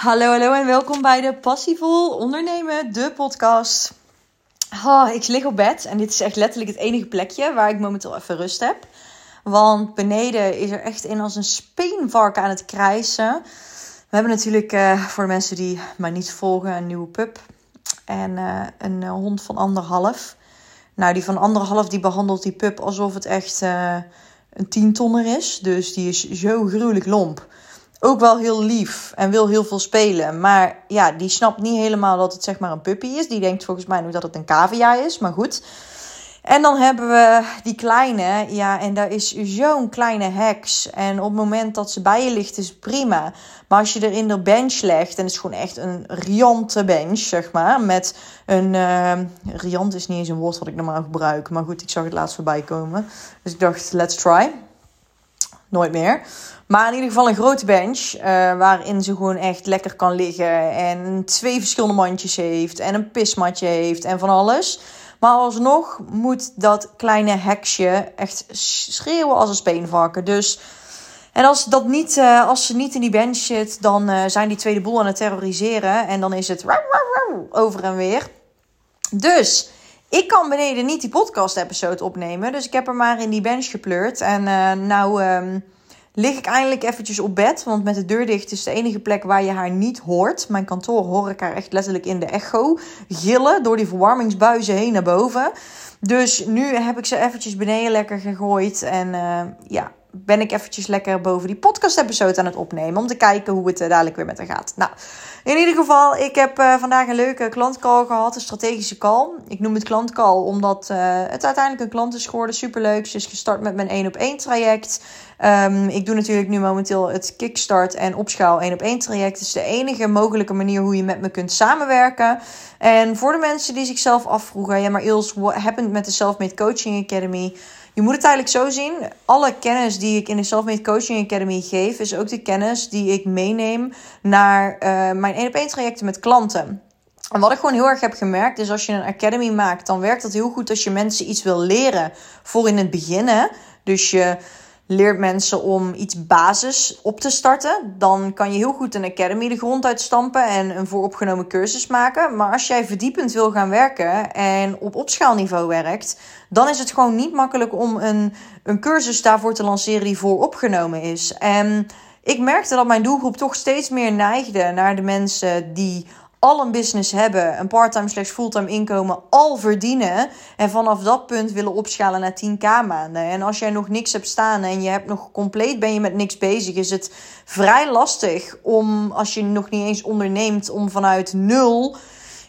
Hallo, hallo en welkom bij de Passievol Ondernemen, de podcast. Oh, ik lig op bed en dit is echt letterlijk het enige plekje waar ik momenteel even rust heb. Want beneden is er echt in als een speenvark aan het krijsen. We hebben natuurlijk uh, voor de mensen die mij niet volgen een nieuwe pup. En uh, een uh, hond van anderhalf. Nou, die van anderhalf die behandelt die pup alsof het echt een tientonner is. Dus die is zo gruwelijk lomp ook wel heel lief en wil heel veel spelen. Maar ja, die snapt niet helemaal dat het zeg maar een puppy is. Die denkt volgens mij nu dat het een cavia is, maar goed. En dan hebben we die kleine, ja, en daar is zo'n kleine heks. En op het moment dat ze bij je ligt, is het prima. Maar als je er in de bench legt, en het is gewoon echt een riante bench, zeg maar. Met een, uh, riant is niet eens een woord wat ik normaal gebruik. Maar goed, ik zag het laatst voorbij komen. Dus ik dacht, let's try. Nooit meer. Maar in ieder geval een grote bench. Uh, waarin ze gewoon echt lekker kan liggen. En twee verschillende mandjes heeft. En een pismatje heeft. En van alles. Maar alsnog moet dat kleine heksje echt schreeuwen als een speenvarken. Dus. En als, dat niet, uh, als ze niet in die bench zit, dan uh, zijn die tweede boel aan het terroriseren. En dan is het over en weer. Dus ik kan beneden niet die podcast-episode opnemen. Dus ik heb er maar in die bench gepleurd. En uh, nou. Um, lig ik eindelijk eventjes op bed. Want met de deur dicht is de enige plek waar je haar niet hoort. Mijn kantoor hoor ik haar echt letterlijk in de echo gillen door die verwarmingsbuizen heen naar boven. Dus nu heb ik ze eventjes beneden lekker gegooid. En uh, ja, ben ik eventjes lekker boven die podcast-episode aan het opnemen. Om te kijken hoe het uh, dadelijk weer met haar gaat. Nou, in ieder geval, ik heb uh, vandaag een leuke klantcall gehad. Een strategische call. Ik noem het klantcall omdat uh, het uiteindelijk een klant is geworden. Superleuk. Ze is gestart met mijn 1 op 1 traject. Um, ik doe natuurlijk nu momenteel het kickstart en opschaal 1 op 1 traject. Het is de enige mogelijke manier hoe je met me kunt samenwerken. En voor de mensen die zichzelf afvroegen, ja maar Ils, what happened met de Selfmade Coaching Academy? Je moet het eigenlijk zo zien. Alle kennis die ik in de Selfmade Coaching Academy geef, is ook de kennis die ik meeneem naar uh, mijn 1 op 1 trajecten met klanten. En wat ik gewoon heel erg heb gemerkt is als je een academy maakt, dan werkt dat heel goed als je mensen iets wil leren voor in het begin. Dus je leert mensen om iets basis op te starten, dan kan je heel goed een academy de grond uitstampen en een vooropgenomen cursus maken. Maar als jij verdiepend wil gaan werken en op opschaalniveau werkt, dan is het gewoon niet makkelijk om een, een cursus daarvoor te lanceren die vooropgenomen is. En ik merkte dat mijn doelgroep toch steeds meer neigde naar de mensen die al een business hebben, een parttime slash fulltime inkomen al verdienen en vanaf dat punt willen opschalen naar 10k maanden. En als jij nog niks hebt staan en je hebt nog compleet ben je met niks bezig, is het vrij lastig om als je nog niet eens onderneemt om vanuit nul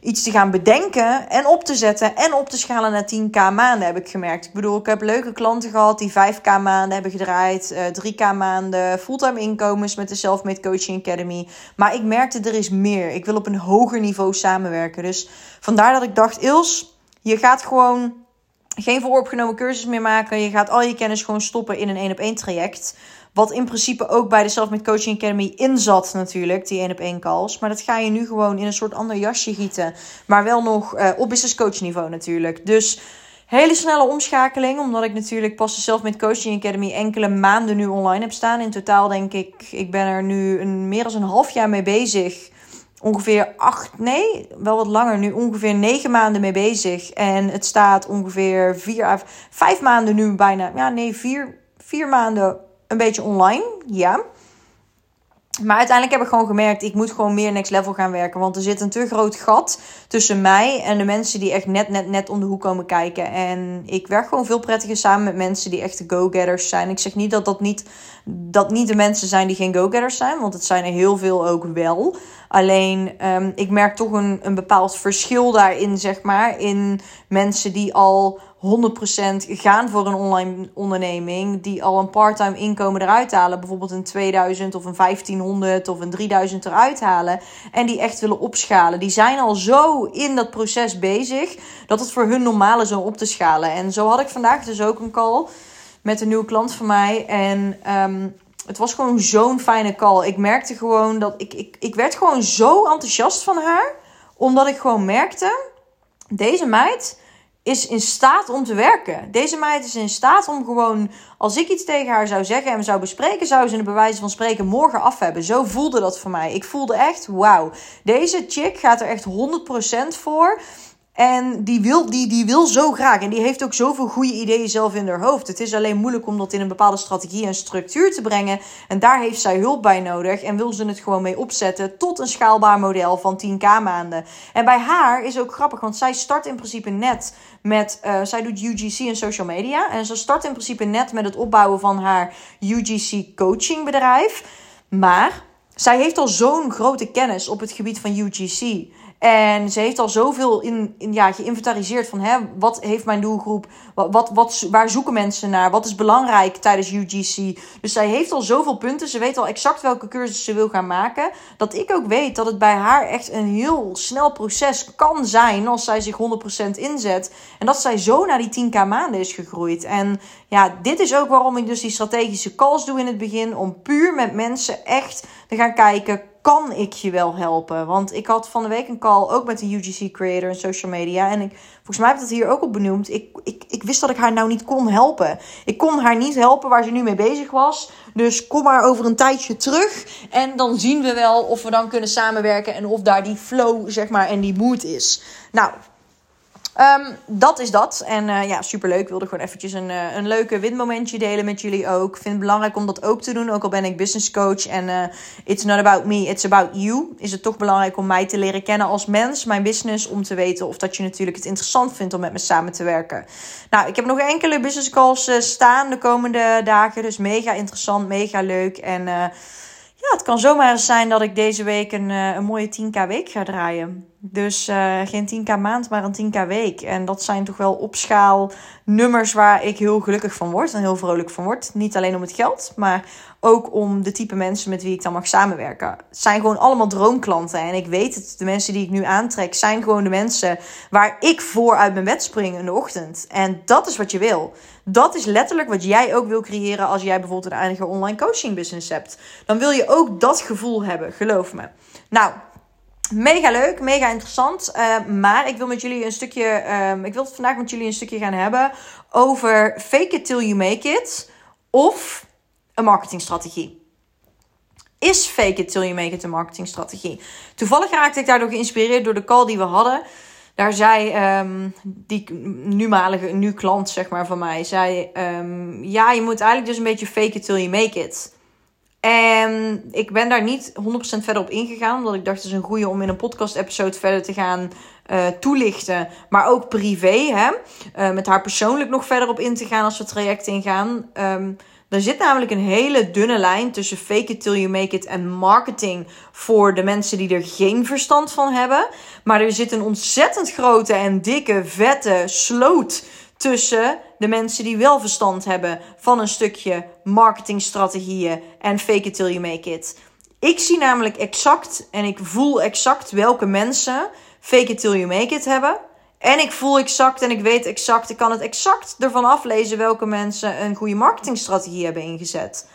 iets te gaan bedenken en op te zetten en op te schalen naar 10k maanden, heb ik gemerkt. Ik bedoel, ik heb leuke klanten gehad die 5k maanden hebben gedraaid, uh, eh, 3k maanden, fulltime inkomens met de Selfmade Coaching Academy. Maar ik merkte, er is meer. Ik wil op een hoger niveau samenwerken. Dus vandaar dat ik dacht, Ils, je gaat gewoon geen vooropgenomen cursus meer maken. Je gaat al je kennis gewoon stoppen in een 1 op 1 traject. Wat in principe ook bij de Self Coaching Academy in zat natuurlijk, die 1 op 1 calls. Maar dat ga je nu gewoon in een soort ander jasje gieten. Maar wel nog uh, op business coach niveau natuurlijk. Dus hele snelle omschakeling, omdat ik natuurlijk pas de Self Coaching Academy enkele maanden nu online heb staan. In totaal denk ik, ik ben er nu een, meer dan een half jaar mee bezig ongeveer acht, nee, wel wat langer nu, ongeveer negen maanden mee bezig. En het staat ongeveer vier, vijf maanden nu bijna, ja nee, vier, vier maanden een beetje online, ja. Maar uiteindelijk heb ik gewoon gemerkt, ik moet gewoon meer next level gaan werken. Want er zit een te groot gat tussen mij en de mensen die echt net, net, net om de hoek komen kijken. En ik werk gewoon veel prettiger samen met mensen die echt de go-getters zijn. Ik zeg niet dat dat niet, dat niet de mensen zijn die geen go-getters zijn, want het zijn er heel veel ook wel. Alleen, um, ik merk toch een, een bepaald verschil daarin, zeg maar. In mensen die al 100% gaan voor een online onderneming. Die al een parttime inkomen eruit halen. Bijvoorbeeld een 2000 of een 1500 of een 3000 eruit halen. En die echt willen opschalen. Die zijn al zo in dat proces bezig. Dat het voor hun normaal is om op te schalen. En zo had ik vandaag dus ook een call met een nieuwe klant van mij. En um, het was gewoon zo'n fijne call. Ik merkte gewoon dat ik, ik, ik werd gewoon zo enthousiast van haar. Omdat ik gewoon merkte, deze meid is in staat om te werken. Deze meid is in staat om gewoon, als ik iets tegen haar zou zeggen en zou bespreken, zou ze een bewijs van spreken morgen af hebben. Zo voelde dat voor mij. Ik voelde echt, wauw, deze chick gaat er echt 100% voor. En die wil, die, die wil zo graag. En die heeft ook zoveel goede ideeën zelf in haar hoofd. Het is alleen moeilijk om dat in een bepaalde strategie en structuur te brengen. En daar heeft zij hulp bij nodig. En wil ze het gewoon mee opzetten tot een schaalbaar model van 10k maanden. En bij haar is ook grappig, want zij start in principe net met. Uh, zij doet UGC en social media. En ze start in principe net met het opbouwen van haar UGC coaching bedrijf. Maar zij heeft al zo'n grote kennis op het gebied van UGC. En ze heeft al zoveel in, in, ja, geïnventariseerd van hè, wat heeft mijn doelgroep, wat, wat, wat, waar zoeken mensen naar, wat is belangrijk tijdens UGC. Dus zij heeft al zoveel punten, ze weet al exact welke cursus ze wil gaan maken. Dat ik ook weet dat het bij haar echt een heel snel proces kan zijn als zij zich 100% inzet. En dat zij zo naar die 10k maanden is gegroeid. En ja, dit is ook waarom ik dus die strategische calls doe in het begin. Om puur met mensen echt te gaan kijken, kan ik je wel helpen? Want ik had van de week een call ook met een UGC creator en social media. En ik, volgens mij heb ik dat hier ook al benoemd. Ik, ik, ik wist dat ik haar nou niet kon helpen. Ik kon haar niet helpen waar ze nu mee bezig was. Dus kom maar over een tijdje terug. En dan zien we wel of we dan kunnen samenwerken. En of daar die flow, zeg maar, en die mood is. Nou, Um, dat is dat. En uh, ja, superleuk. Ik wilde gewoon eventjes een, uh, een leuke windmomentje delen met jullie ook. Ik vind het belangrijk om dat ook te doen. Ook al ben ik business coach en uh, it's not about me, it's about you. Is het toch belangrijk om mij te leren kennen als mens, mijn business. Om te weten of dat je natuurlijk het interessant vindt om met me samen te werken. Nou, ik heb nog enkele business calls staan de komende dagen. Dus mega interessant, mega leuk. En ja, het kan zomaar eens zijn dat ik deze week een, uh, een mooie 10k week ga draaien. Dus uh, geen 10k maand, maar een 10k week. En dat zijn toch wel opschaal nummers waar ik heel gelukkig van word en heel vrolijk van word. Niet alleen om het geld, maar ook om de type mensen met wie ik dan mag samenwerken. Het zijn gewoon allemaal droomklanten. En ik weet het, de mensen die ik nu aantrek zijn gewoon de mensen waar ik voor uit mijn bed spring in de ochtend. En dat is wat je wil. Dat is letterlijk wat jij ook wil creëren als jij bijvoorbeeld een eigen online coaching business hebt. Dan wil je ook dat gevoel hebben, geloof me. Nou, Mega leuk, mega interessant. Uh, maar ik wil met jullie een stukje. Um, ik wil het vandaag met jullie een stukje gaan hebben over fake it till you make it. Of een marketingstrategie. Is fake it till you make it een marketingstrategie? Toevallig raakte ik daardoor geïnspireerd door de call die we hadden. Daar zei um, die numalige, nu klant zeg maar van mij, zei um, ja, je moet eigenlijk dus een beetje fake it till you make it. En ik ben daar niet 100% verder op ingegaan, omdat ik dacht het is een goede om in een podcast episode verder te gaan uh, toelichten. Maar ook privé, hè? Uh, met haar persoonlijk nog verder op in te gaan als we traject ingaan. Um, er zit namelijk een hele dunne lijn tussen fake it till you make it en marketing voor de mensen die er geen verstand van hebben. Maar er zit een ontzettend grote en dikke, vette sloot tussen de mensen die wel verstand hebben van een stukje marketingstrategieën en fake it till you make it. Ik zie namelijk exact en ik voel exact welke mensen fake it till you make it hebben. En ik voel exact en ik weet exact, ik kan het exact ervan aflezen welke mensen een goede marketingstrategie hebben ingezet.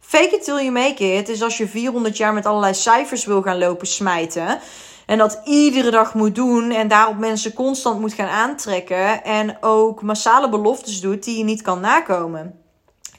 Fake it till you make it is als je 400 jaar met allerlei cijfers wil gaan lopen smijten. En dat iedere dag moet doen en daarop mensen constant moet gaan aantrekken. En ook massale beloftes doet die je niet kan nakomen.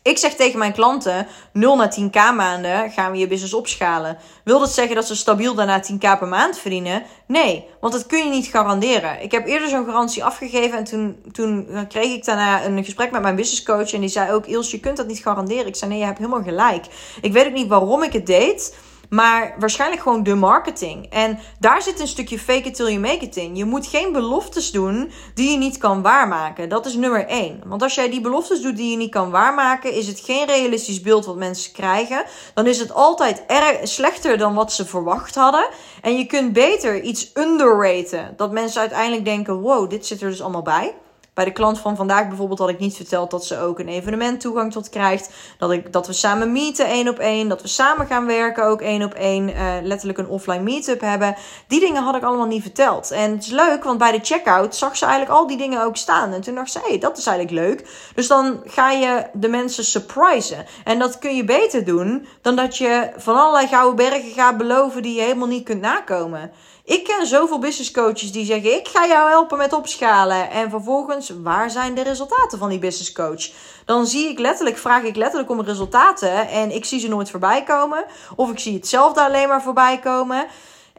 Ik zeg tegen mijn klanten: 0 naar 10k maanden gaan we je business opschalen. Wil dat zeggen dat ze stabiel daarna 10k per maand verdienen? Nee, want dat kun je niet garanderen. Ik heb eerder zo'n garantie afgegeven en toen, toen kreeg ik daarna een gesprek met mijn business coach. En die zei ook: Ils, je kunt dat niet garanderen. Ik zei: Nee, je hebt helemaal gelijk. Ik weet ook niet waarom ik het deed. Maar waarschijnlijk gewoon de marketing. En daar zit een stukje fake it till you make it in. Je moet geen beloftes doen die je niet kan waarmaken. Dat is nummer één. Want als jij die beloftes doet die je niet kan waarmaken, is het geen realistisch beeld wat mensen krijgen. Dan is het altijd erg slechter dan wat ze verwacht hadden. En je kunt beter iets underraten. Dat mensen uiteindelijk denken: wow, dit zit er dus allemaal bij. Bij de klant van vandaag bijvoorbeeld had ik niet verteld dat ze ook een evenement toegang tot krijgt. Dat, ik, dat we samen meeten één op één. Dat we samen gaan werken ook één op één. Uh, letterlijk een offline meetup hebben. Die dingen had ik allemaal niet verteld. En het is leuk, want bij de checkout zag ze eigenlijk al die dingen ook staan. En toen dacht ze, hey, dat is eigenlijk leuk. Dus dan ga je de mensen surprisen. En dat kun je beter doen dan dat je van allerlei gouden bergen gaat beloven die je helemaal niet kunt nakomen. Ik ken zoveel business coaches die zeggen: Ik ga jou helpen met opschalen. En vervolgens, waar zijn de resultaten van die business coach? Dan zie ik letterlijk, vraag ik letterlijk om resultaten. En ik zie ze nooit voorbij komen. Of ik zie hetzelfde alleen maar voorbij komen.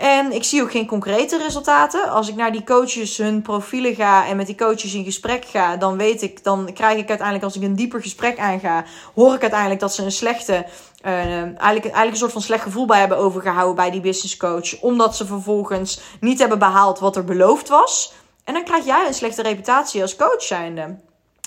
En ik zie ook geen concrete resultaten. Als ik naar die coaches hun profielen ga en met die coaches in gesprek ga, dan weet ik, dan krijg ik uiteindelijk, als ik een dieper gesprek aanga, hoor ik uiteindelijk dat ze een slechte uh, eigenlijk, eigenlijk een soort van slecht gevoel bij hebben overgehouden bij die business coach. Omdat ze vervolgens niet hebben behaald wat er beloofd was. En dan krijg jij een slechte reputatie als coach zijnde.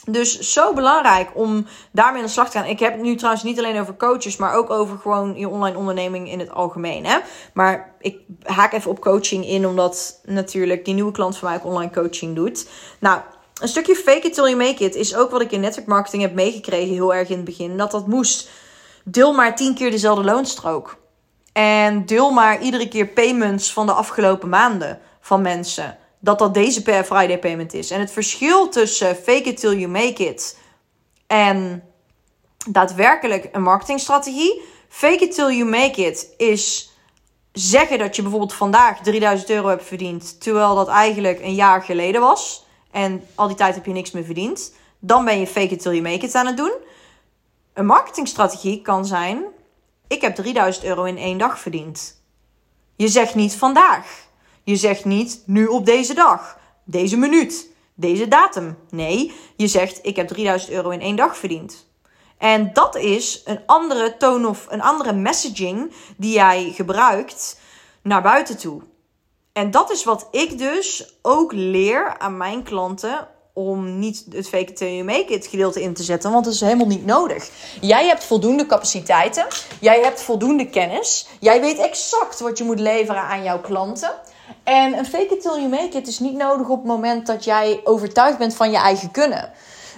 Dus zo belangrijk om daarmee aan de slag te gaan. Ik heb het nu trouwens niet alleen over coaches, maar ook over gewoon je online onderneming in het algemeen. Hè? Maar ik haak even op coaching in, omdat natuurlijk die nieuwe klant van mij ook online coaching doet. Nou, een stukje fake it till you make it is ook wat ik in network marketing heb meegekregen heel erg in het begin. Dat dat moest deel maar tien keer dezelfde loonstrook. En deel maar iedere keer payments van de afgelopen maanden van mensen. Dat dat deze per Friday payment is. En het verschil tussen fake it till you make it en daadwerkelijk een marketingstrategie. Fake it till you make it is zeggen dat je bijvoorbeeld vandaag 3000 euro hebt verdiend. Terwijl dat eigenlijk een jaar geleden was. En al die tijd heb je niks meer verdiend. Dan ben je fake it till you make it aan het doen. Een marketingstrategie kan zijn: ik heb 3000 euro in één dag verdiend. Je zegt niet vandaag. Je zegt niet nu op deze dag, deze minuut, deze datum. Nee, je zegt: ik heb 3000 euro in één dag verdiend. En dat is een andere toon of een andere messaging die jij gebruikt naar buiten toe. En dat is wat ik dus ook leer aan mijn klanten om niet het fake it till you make it gedeelte in te zetten. Want dat is helemaal niet nodig. Jij hebt voldoende capaciteiten. Jij hebt voldoende kennis. Jij weet exact wat je moet leveren aan jouw klanten. En een fake it till you make it is niet nodig op het moment dat jij overtuigd bent van je eigen kunnen.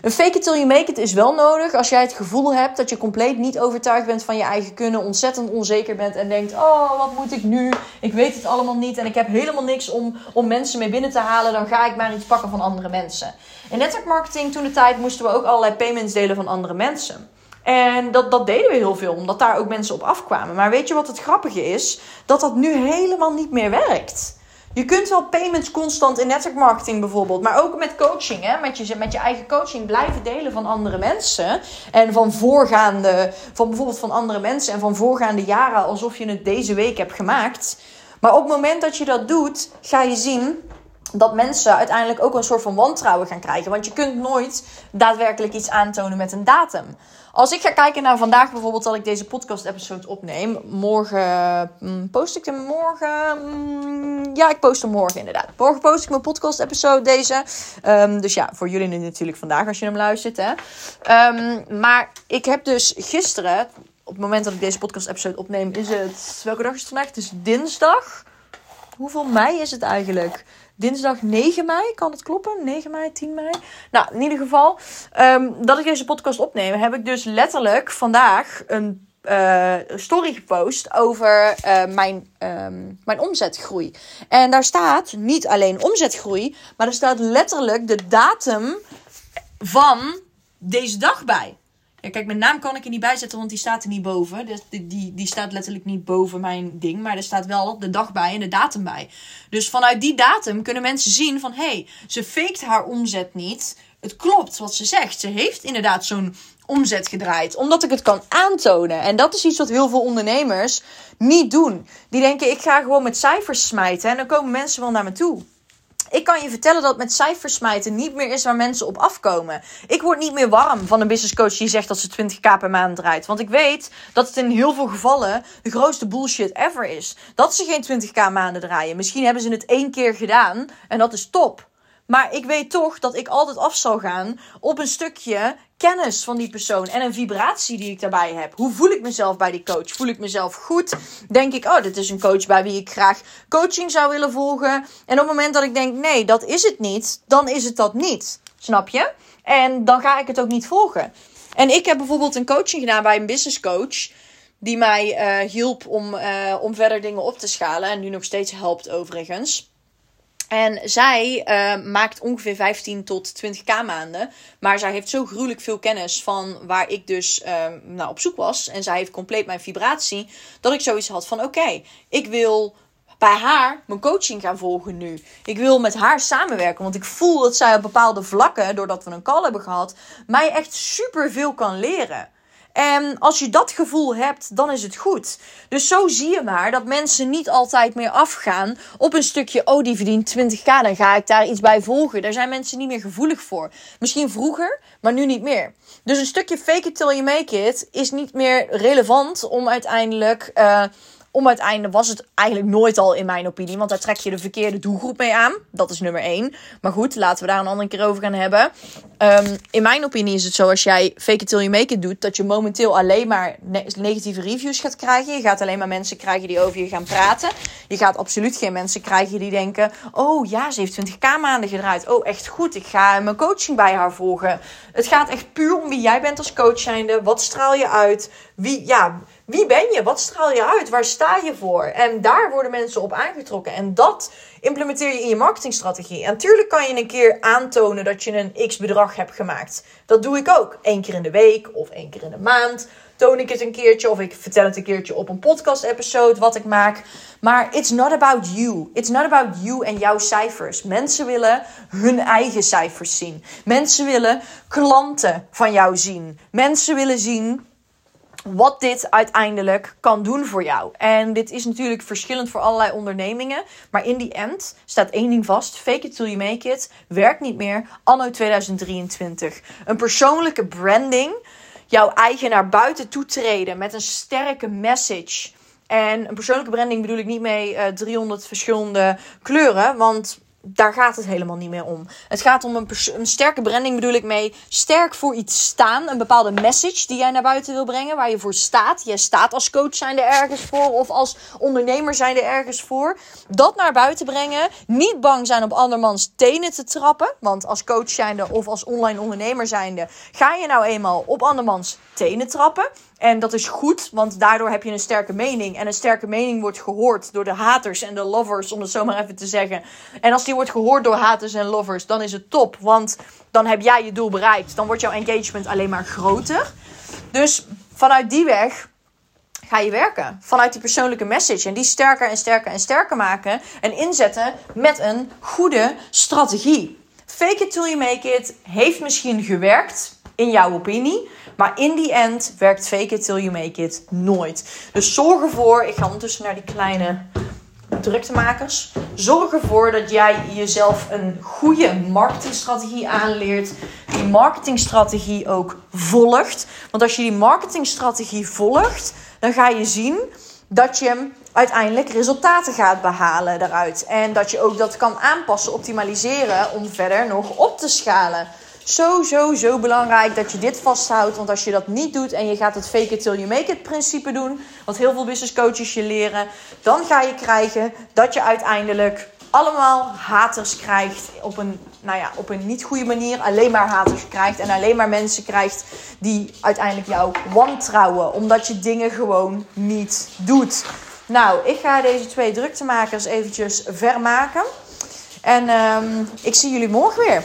Een fake it till you make it is wel nodig als jij het gevoel hebt dat je compleet niet overtuigd bent van je eigen kunnen, ontzettend onzeker bent en denkt: Oh, wat moet ik nu? Ik weet het allemaal niet en ik heb helemaal niks om, om mensen mee binnen te halen. Dan ga ik maar iets pakken van andere mensen. In network marketing toen de tijd moesten we ook allerlei payments delen van andere mensen. En dat, dat deden we heel veel, omdat daar ook mensen op afkwamen. Maar weet je wat het grappige is? Dat dat nu helemaal niet meer werkt. Je kunt wel payments constant in network marketing bijvoorbeeld, maar ook met coaching, hè? Met, je, met je eigen coaching blijven delen van andere mensen. En van voorgaande, van bijvoorbeeld van andere mensen en van voorgaande jaren, alsof je het deze week hebt gemaakt. Maar op het moment dat je dat doet, ga je zien dat mensen uiteindelijk ook een soort van wantrouwen gaan krijgen. Want je kunt nooit daadwerkelijk iets aantonen met een datum. Als ik ga kijken naar vandaag bijvoorbeeld dat ik deze podcast-episode opneem. Morgen mm, post ik hem morgen. Mm, ja, ik post hem morgen inderdaad. Morgen post ik mijn podcast-episode deze. Ehm, dus ja, voor jullie nu natuurlijk vandaag als je hem luistert. Hè. Ehm, maar ik heb dus gisteren, op het moment dat ik deze podcast-episode opneem, is het. Welke dag is het vandaag? Het is dinsdag. Hoeveel mei is het eigenlijk? Dinsdag 9 mei. Kan het kloppen? 9 mei, 10 mei? Nou, in ieder geval, um, dat ik deze podcast opneem, heb ik dus letterlijk vandaag een uh, story gepost over uh, mijn, um, mijn omzetgroei. En daar staat niet alleen omzetgroei, maar er staat letterlijk de datum van deze dag bij. Kijk, mijn naam kan ik er niet bij zetten, want die staat er niet boven. Dus die, die, die staat letterlijk niet boven mijn ding. Maar er staat wel de dag bij en de datum bij. Dus vanuit die datum kunnen mensen zien van... hé, hey, ze faked haar omzet niet. Het klopt wat ze zegt. Ze heeft inderdaad zo'n omzet gedraaid. Omdat ik het kan aantonen. En dat is iets wat heel veel ondernemers niet doen. Die denken, ik ga gewoon met cijfers smijten. En dan komen mensen wel naar me toe. Ik kan je vertellen dat met cijfers smijten niet meer is waar mensen op afkomen. Ik word niet meer warm van een business coach die zegt dat ze 20k per maand draait. Want ik weet dat het in heel veel gevallen de grootste bullshit ever is. Dat ze geen 20k maanden draaien. Misschien hebben ze het één keer gedaan en dat is top. Maar ik weet toch dat ik altijd af zal gaan op een stukje kennis van die persoon en een vibratie die ik daarbij heb. Hoe voel ik mezelf bij die coach? Voel ik mezelf goed? Denk ik, oh, dit is een coach bij wie ik graag coaching zou willen volgen. En op het moment dat ik denk, nee, dat is het niet, dan is het dat niet. Snap je? En dan ga ik het ook niet volgen. En ik heb bijvoorbeeld een coaching gedaan bij een business coach. Die mij uh, hielp om, uh, om verder dingen op te schalen. En nu nog steeds helpt overigens. En zij uh, maakt ongeveer 15 tot 20k maanden. Maar zij heeft zo gruwelijk veel kennis van waar ik dus uh, nou, op zoek was. En zij heeft compleet mijn vibratie. Dat ik zoiets had van: oké, ik wil bij haar mijn coaching gaan volgen nu. Ik wil met haar samenwerken. Want ik voel dat zij op bepaalde vlakken, doordat we een call hebben gehad, mij echt super veel kan leren. En als je dat gevoel hebt, dan is het goed. Dus zo zie je maar dat mensen niet altijd meer afgaan op een stukje, oh die verdient 20k, dan ga ik daar iets bij volgen. Daar zijn mensen niet meer gevoelig voor. Misschien vroeger, maar nu niet meer. Dus een stukje fake it till you make it is niet meer relevant om uiteindelijk... Uh, om uiteindelijk was het eigenlijk nooit al in mijn opinie. Want daar trek je de verkeerde doelgroep mee aan. Dat is nummer één. Maar goed, laten we daar een andere keer over gaan hebben. Um, in mijn opinie is het zo als jij fake it till you make it doet. Dat je momenteel alleen maar negatieve reviews gaat krijgen. Je gaat alleen maar mensen krijgen die over je gaan praten. Je gaat absoluut geen mensen krijgen die denken. Oh ja, ze heeft 20k maanden gedraaid. Oh echt goed, ik ga mijn coaching bij haar volgen. Het gaat echt puur om wie jij bent als coach zijnde. Wat straal je uit? Wie, ja wie ben je? Wat straal je uit? Waar sta je voor? En daar worden mensen op aangetrokken. En dat implementeer je in je marketingstrategie. En natuurlijk kan je een keer aantonen dat je een x bedrag hebt gemaakt. Dat doe ik ook. Eén keer in de week of één keer in de maand toon ik het een keertje of ik vertel het een keertje op een podcast episode wat ik maak. Maar it's not about you. It's not about you en jouw cijfers. Mensen willen hun eigen cijfers zien. Mensen willen klanten van jou zien. Mensen willen zien wat dit uiteindelijk kan doen voor jou. En dit is natuurlijk verschillend voor allerlei ondernemingen. Maar in die end staat één ding vast: fake it till you make it. Werkt niet meer anno 2023. Een persoonlijke branding. Jouw eigen naar buiten toetreden met een sterke message. En een persoonlijke branding bedoel ik niet mee uh, eh, 300 verschillende kleuren. Want daar gaat het helemaal niet meer om. Het gaat om een, een, sterke branding, bedoel ik mee. Sterk voor iets staan. Een bepaalde message die jij naar buiten wil brengen. Waar je voor staat. Jij staat als coach zijnde ergens voor. Of als ondernemer zijnde ergens voor. Dat naar buiten brengen. Niet bang zijn op andermans tenen te trappen. Want als coach zijnde of als online ondernemer zijnde. Ga je nou eenmaal op andermans tenen trappen. En dat is goed, want daardoor heb je een sterke mening. En een sterke mening wordt gehoord door de haters en de lovers, om het zo maar even te zeggen. En als die wordt gehoord door haters en lovers, dan is het top. Want dan heb jij je doel bereikt. Dan wordt jouw engagement alleen maar groter. Dus vanuit die weg ga je werken. Vanuit die persoonlijke message. En die sterker en sterker en sterker maken. En inzetten met een goede strategie. Fake it till you make it heeft misschien gewerkt, in jouw opinie. Maar in die end werkt fake it till you make it nooit. Dus zorg ervoor, ik ga ondertussen naar die kleine druktemakers. Zorg ervoor dat jij jezelf een goede marketingstrategie aanleert. Die marketingstrategie ook volgt. Want als je die marketingstrategie volgt, dan ga je zien dat je uiteindelijk resultaten gaat behalen daaruit. En dat je ook dat kan aanpassen, optimaliseren om verder nog op te schalen zo, zo, zo belangrijk dat je dit vasthoudt. Want als je dat niet doet en je gaat het fake it till you make it principe doen, wat heel veel business coaches je leren, dan ga je krijgen dat je uiteindelijk allemaal haters krijgt op een, nou ja, op een niet goede manier. Alleen maar haters krijgt en alleen maar mensen krijgt die uiteindelijk jou wantrouwen. Omdat je dingen gewoon niet doet. Nou, ik ga deze twee druktemakers eventjes vermaken. En um, ik zie jullie morgen weer.